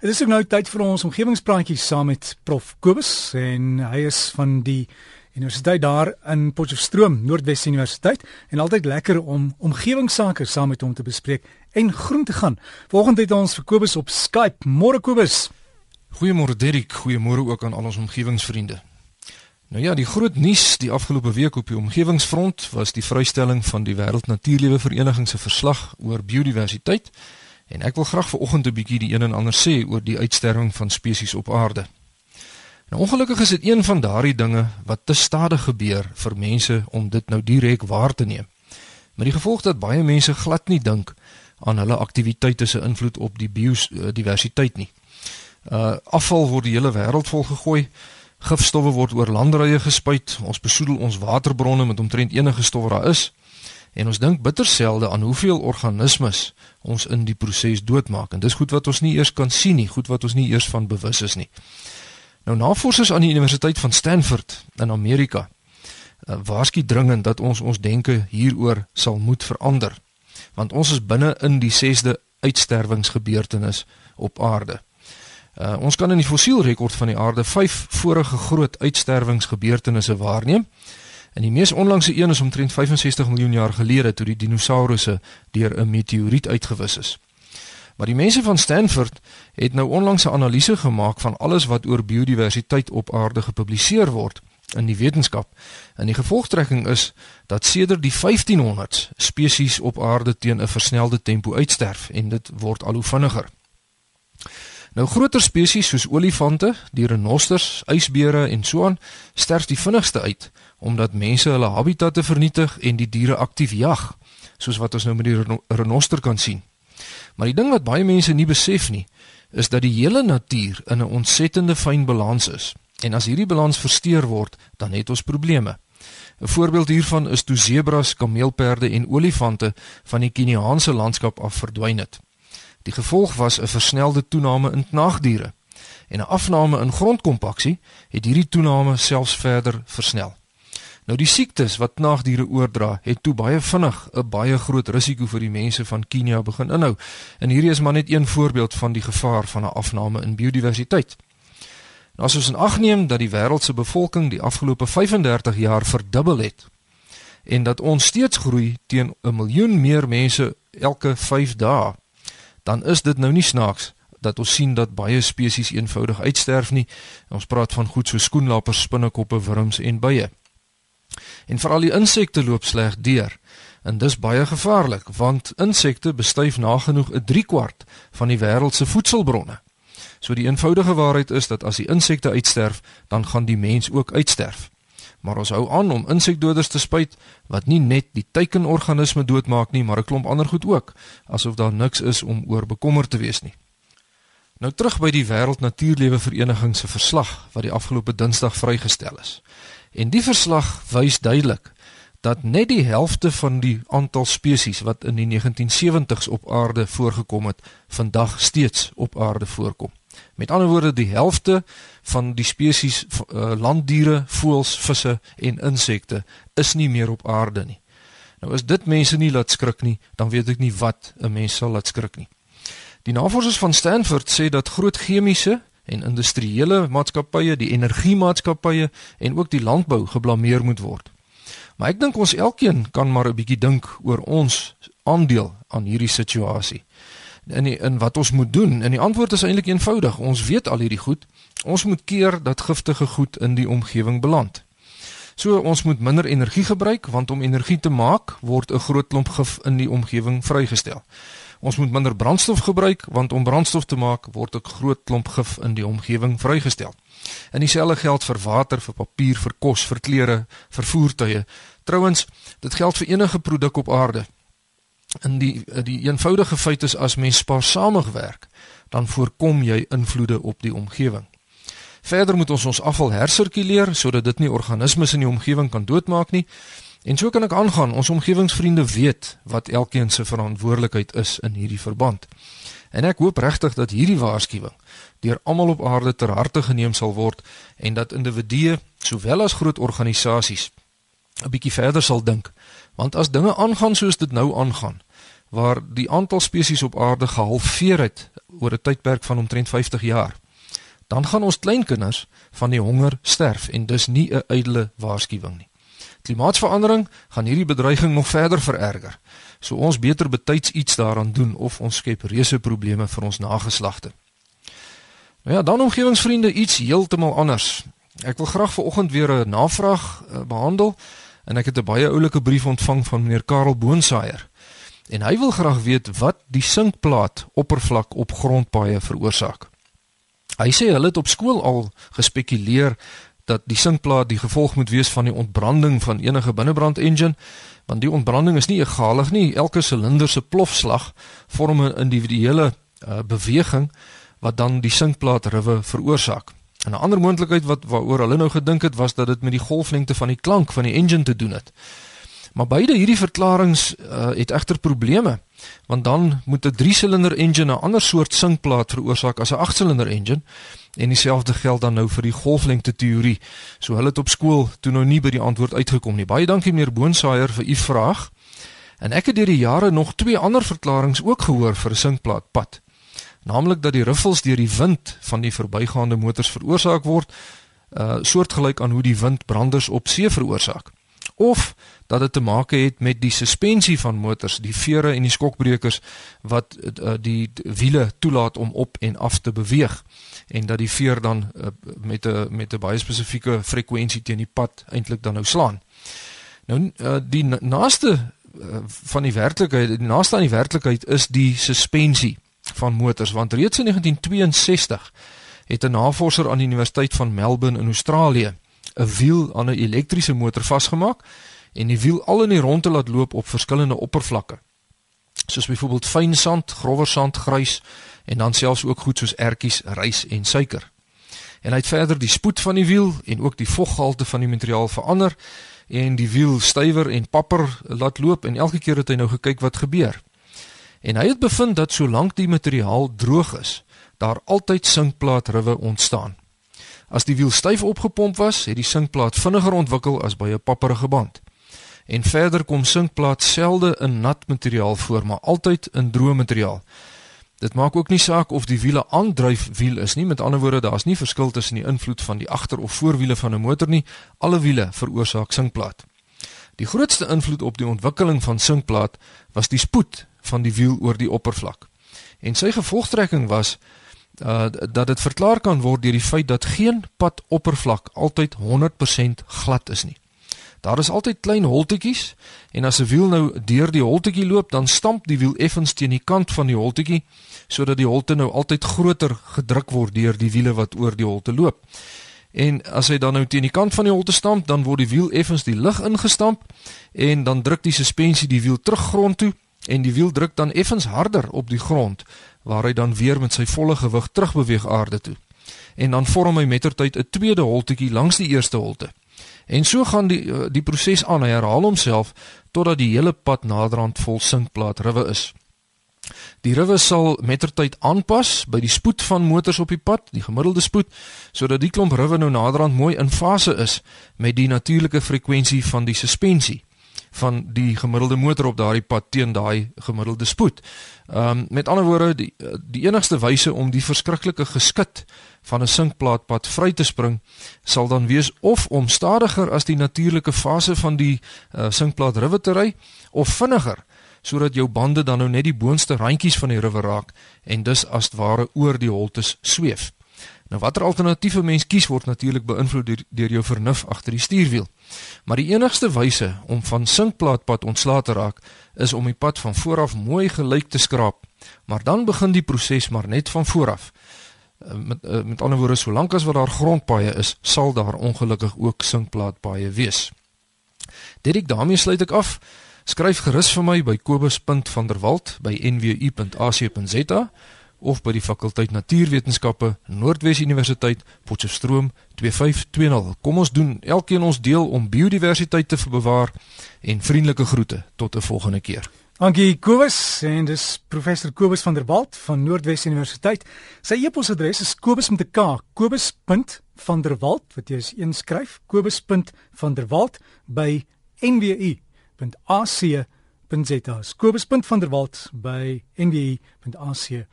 Dit is ook nou tyd vir ons omgewingspraatjies saam met Prof Kobus en hy is van die universiteit daar in Potchefstroom, Noordwes Universiteit en altyd lekker om omgewingsake saam met hom te bespreek en groen te gaan. Vanaand het ons vir Kobus op Skype. Môre Kobus. Goeiemôre Derrick, goeiemôre ook aan al ons omgewingsvriende. Nou ja, die groot nuus die afgelope week op die omgewingsfront was die vrystelling van die Wêreld Natuurlewe Vereniging se verslag oor biodiversiteit. En ek wil graag vanoggend 'n bietjie die een en ander sê oor die uitsterwing van spesies op aarde. Nou ongelukkig is dit een van daardie dinge wat te stadig gebeur vir mense om dit nou direk waar te neem. Met die gevolg dat baie mense glad nie dink aan hulle aktiwiteite se invloed op die biodiversiteit nie. Uh afval word die hele wêreld vol gegooi. Gifstowwe word oor landerye gespuit. Ons besoedel ons waterbronne met omtrent enige stof wat daar is. En ons dink bitter selde aan hoeveel organismes ons in die proses doodmaak. En dis goed wat ons nie eers kan sien nie, goed wat ons nie eers van bewus is nie. Nou navorsers aan die Universiteit van Stanford in Amerika uh, waarsku dringend dat ons ons denke hieroor sal moet verander. Want ons is binne in die 6de uitsterwingsgebeurtenis op aarde. Uh, ons kan in die fossielrekord van die aarde 5 vorige groot uitsterwingsgebeurtenisse waarneem. En die mees onlangse een is omtrent 65 miljoen jaar gelede toe die dinosourusse deur 'n meteoriet uitgewis is. Maar die mense van Stanford het nou onlangs 'n analise gemaak van alles wat oor biodiversiteit op aarde gepubliseer word in die wetenskap. En die gevolgtrekking is dat sedert die 1500s spesies op aarde teen 'n versnelde tempo uitsterf en dit word al hoe vinniger. Nou groter spesies soos olifante, die renosters, ysbere en so aan sterf die vinnigste uit omdat mense hulle habitatte vernietig en die diere aktief jag, soos wat ons nou met die renoster kan sien. Maar die ding wat baie mense nie besef nie, is dat die hele natuur in 'n ontsettende fyn balans is. En as hierdie balans versteur word, dan het ons probleme. 'n Voorbeeld hiervan is toe sebras, kameelperde en olifante van die Keniaanse landskap af verdwyn het. Die gevolg was 'n versnelde toename in knaagdiere en 'n afname in grondkompaksie het hierdie toename selfs verder versnel. Nou die siektes wat knaagdiere oordra, het toe baie vinnig 'n baie groot risiko vir die mense van Kenia begin inhou. En hierdie is maar net een voorbeeld van die gevaar van 'n afname in biodiversiteit. Nou as ons in ag neem dat die wêreld se bevolking die afgelope 35 jaar verdubbel het en dat ons steeds groei teen 'n miljoen meer mense elke 5 dae, dan is dit nou nie snaaks dat ons sien dat baie spesies eenvoudig uitsterf nie. Ons praat van goed so skoenlappers, spinnekoppe, wurms en bye. En veral die insekte loop sleg deur. En dis baie gevaarlik want insekte bestuif nagenoeg 'n 3 kwart van die wêreld se voedselbronne. So die eenvoudige waarheid is dat as die insekte uitsterf, dan gaan die mens ook uitsterf. Maar ons hou aan om insekdoders te spuit wat nie net die teikenorganisme doodmaak nie, maar 'n klomp ander goed ook, asof daar niks is om oor bekommerd te wees nie. Nou terug by die Wêreld Natuurlewe Vereniging se verslag wat die afgelope Dinsdag vrygestel is. En die verslag wys duidelik dat net die helfte van die aantal spesies wat in die 1970s op aarde voorgekom het, vandag steeds op aarde voorkom. Met ander woorde, die helfte van die spesies uh, landdiere, voëls, visse en insekte is nie meer op aarde nie. Nou as dit mense nie laat skrik nie, dan weet ek nie wat 'n mens sal laat skrik nie. Die navorsers van Stanford sê dat groot chemiese en industriële maatskappye, die energiemaatskappye en ook die landbou geblameer moet word. Maar ek dink ons elkeen kan maar 'n bietjie dink oor ons aandeel aan hierdie situasie. In die, in wat ons moet doen? En die antwoord is eintlik eenvoudig. Ons weet al hierdie goed. Ons moet keer dat giftige goed in die omgewing beland. So ons moet minder energie gebruik want om energie te maak word 'n groot klomp gif in die omgewing vrygestel. Ons moet minder brandstof gebruik want om brandstof te maak word 'n groot klomp gif in die omgewing vrygestel. En dieselfde geld vir water, vir papier, vir kos, vir klere, vir voertuie. Trouwens, dit geld vir enige produk op aarde. In die die eenvoudige feit is as mens spaarsamig werk, dan voorkom jy invloede op die omgewing. Verder moet ons ons afval hersirkuleer sodat dit nie organismes in die omgewing kan doodmaak nie En so kan ek aangaan. Ons omgewingsvriende weet wat elkeen se verantwoordelikheid is in hierdie verband. En ek hoop regtig dat hierdie waarskuwing deur almal op aarde ter harte geneem sal word en dat individue sowel as groot organisasies 'n bietjie verder sal dink. Want as dinge aangaan soos dit nou aangaan, waar die aantal spesies op aarde gehalveer het oor 'n tydperk van omtrent 50 jaar, dan gaan ons kleinkinders van die honger sterf en dis nie 'n ydelle waarskuwing nie. Klimaatsverandering gaan hierdie bedreiging nog verder vererger. So ons beter betyds iets daaraan doen of ons skep reuse probleme vir ons nageslagte. Nou ja, dan omgewingsvriende iets heeltemal anders. Ek wil graag vanoggend weer 'n navraag uh, behandel en ek het 'n baie oulike brief ontvang van meneer Karel Boonsaier. En hy wil graag weet wat die sinkplaat oppervlak op grondpaaie veroorsaak. Hy sê hulle het op skool al gespekuleer dat die sinkplaat die gevolg moet wees van die ontbranding van enige binnebrand engine, want die ontbranding is nie egalig nie. Elke silinder se plofslag vorm 'n individuele uh, beweging wat dan die sinkplaat riwe veroorsaak. En 'n ander moontlikheid wat waaroor hulle nou gedink het was dat dit met die golflengte van die klank van die engine te doen het. Maar beide hierdie verklaringe uh, het egter probleme want dan moet 'n 3-silinder engine 'n ander soort sinkplaat veroorsaak as 'n 8-silinder engine en dieselfde geld dan nou vir die golflengte teorie. So hulle het op skool toe nou nie by die antwoord uitgekom nie. Baie dankie meneer Boonsaier vir u vraag. En ek het deur die jare nog twee ander verklaringe ook gehoor vir 'n sinkplaatpad naamlik dat die riffels deur die wind van die verbygaande motors veroorsaak word, uh soortgelyk aan hoe die wind branders op see veroorsaak. Of dat dit te maak het met die suspensie van motors, die vere en die skokbrekers wat uh, die wiele toelaat om op en af te beweeg en dat die veer dan uh, met 'n met 'n baie spesifieke frekwensie teen die pad eintlik dan nou slaan. Nou uh, die naaste uh, van die werklikheid, die naaste aan die werklikheid is die suspensie van motors want reeds in 1962 het 'n navorser aan die Universiteit van Melbourne in Australië 'n wiel aan 'n elektriese motor vasgemaak en die wiel al in die rondte laat loop op verskillende oppervlakke. Soos byvoorbeeld fyn sand, grower sand, grys en dan selfs ook goed soos ertjies, rys en suiker. En hy het verder die spoed van die wiel en ook die voggehalte van die materiaal verander en die wiel stywer en papper laat loop en elke keer het hy nou gekyk wat gebeur. En hy het bevind dat solank die materiaal droog is, daar altyd sinkplaat riwe ontstaan. As die wiel styf opgepomp was, het die sinkplaat vinniger ontwikkel as by 'n papperige band. En verder kom sinkplaat selde in nat materiaal voor, maar altyd in droë materiaal. Dit maak ook nie saak of die wiele aandryf wiel is nie, met ander woorde, daar is nie verskil tussen die invloed van die agter of voorwiele van 'n motor nie. Alle wiele veroorsaak sinkplaat. Die grootste invloed op die ontwikkeling van sinkplaat was die spoed van die wiel oor die oppervlak. En sy gevolgtrekking was uh, dat dit verklaar kan word deur die feit dat geen pad oppervlak altyd 100% glad is nie. Daar is altyd klein holtetjies en as 'n wiel nou deur die holtetjie loop, dan stamp die wiel effens teen die kant van die holtetjie sodat die holte nou altyd groter gedruk word deur die wiele wat oor die holte loop. En as hy dan nou teen die kant van die holte stamp, dan word die wiel effens die lug ingestamp en dan druk die suspensie die wiel terug grond toe en die wiel druk dan effens harder op die grond waar hy dan weer met sy volle gewig terugbeweeg aarde toe. En dan vorm hy mettertyd 'n tweede holtetjie langs die eerste holte. En so gaan die eh, die proses aan, hy herhaal homself totdat die hele pad naderhand vol sinkplaat riwe is. Die riwe sal mettertyd aanpas by die spoed van motors op die pad, die gemiddelde spoed, sodat die klomp riwe nou naderhand mooi in fase is met die natuurlike frekwensie van die suspensie van die gemiddelde motor op daardie pad teen daai gemiddelde spoed. Ehm um, met ander woorde die die enigste wyse om die verskriklike geskit van 'n sinkplaatpad vry te spring sal dan wees of om stadiger as die natuurlike fase van die uh, sinkplaat rive te ry of vinniger sodat jou bande dan nou net die boonste randjies van die rive raak en dus as ware oor die holtes sweef. Nou watter alternatiewe mens kies word natuurlik beïnvloed deur, deur jou vernuf agter die stuurwiel. Maar die enigste wyse om van sinkplaatpad ontslae te raak is om die pad van vooraf mooi gelyk te skraap. Maar dan begin die proses maar net van vooraf. Eh, met eh, met ander woorde, solank as wat daar grondpaaie is, sal daar ongelukkig ook sinkplaatpaaie wees. Dit ek daarmee sluit ek af. Skryf gerus vir my by kobus.vanderwalt by nwu.ac.za of by die fakulteit Natuurwetenskappe Noordwes Universiteit Potchefstroom 2520. Kom ons doen elkeen ons deel om biodiversiteit te bewaar en vriendelike groete tot 'n volgende keer. Dankie Kobus en dis professor Kobus van der Walt van Noordwes Universiteit. Sy e-posadres is kobus met 'n k kobus.vanderwalt wat jy as een skryf kobus.vanderwalt by nwu.ac.za nwu.ac.za. Kobus.vanderwalt by nwu.ac.za.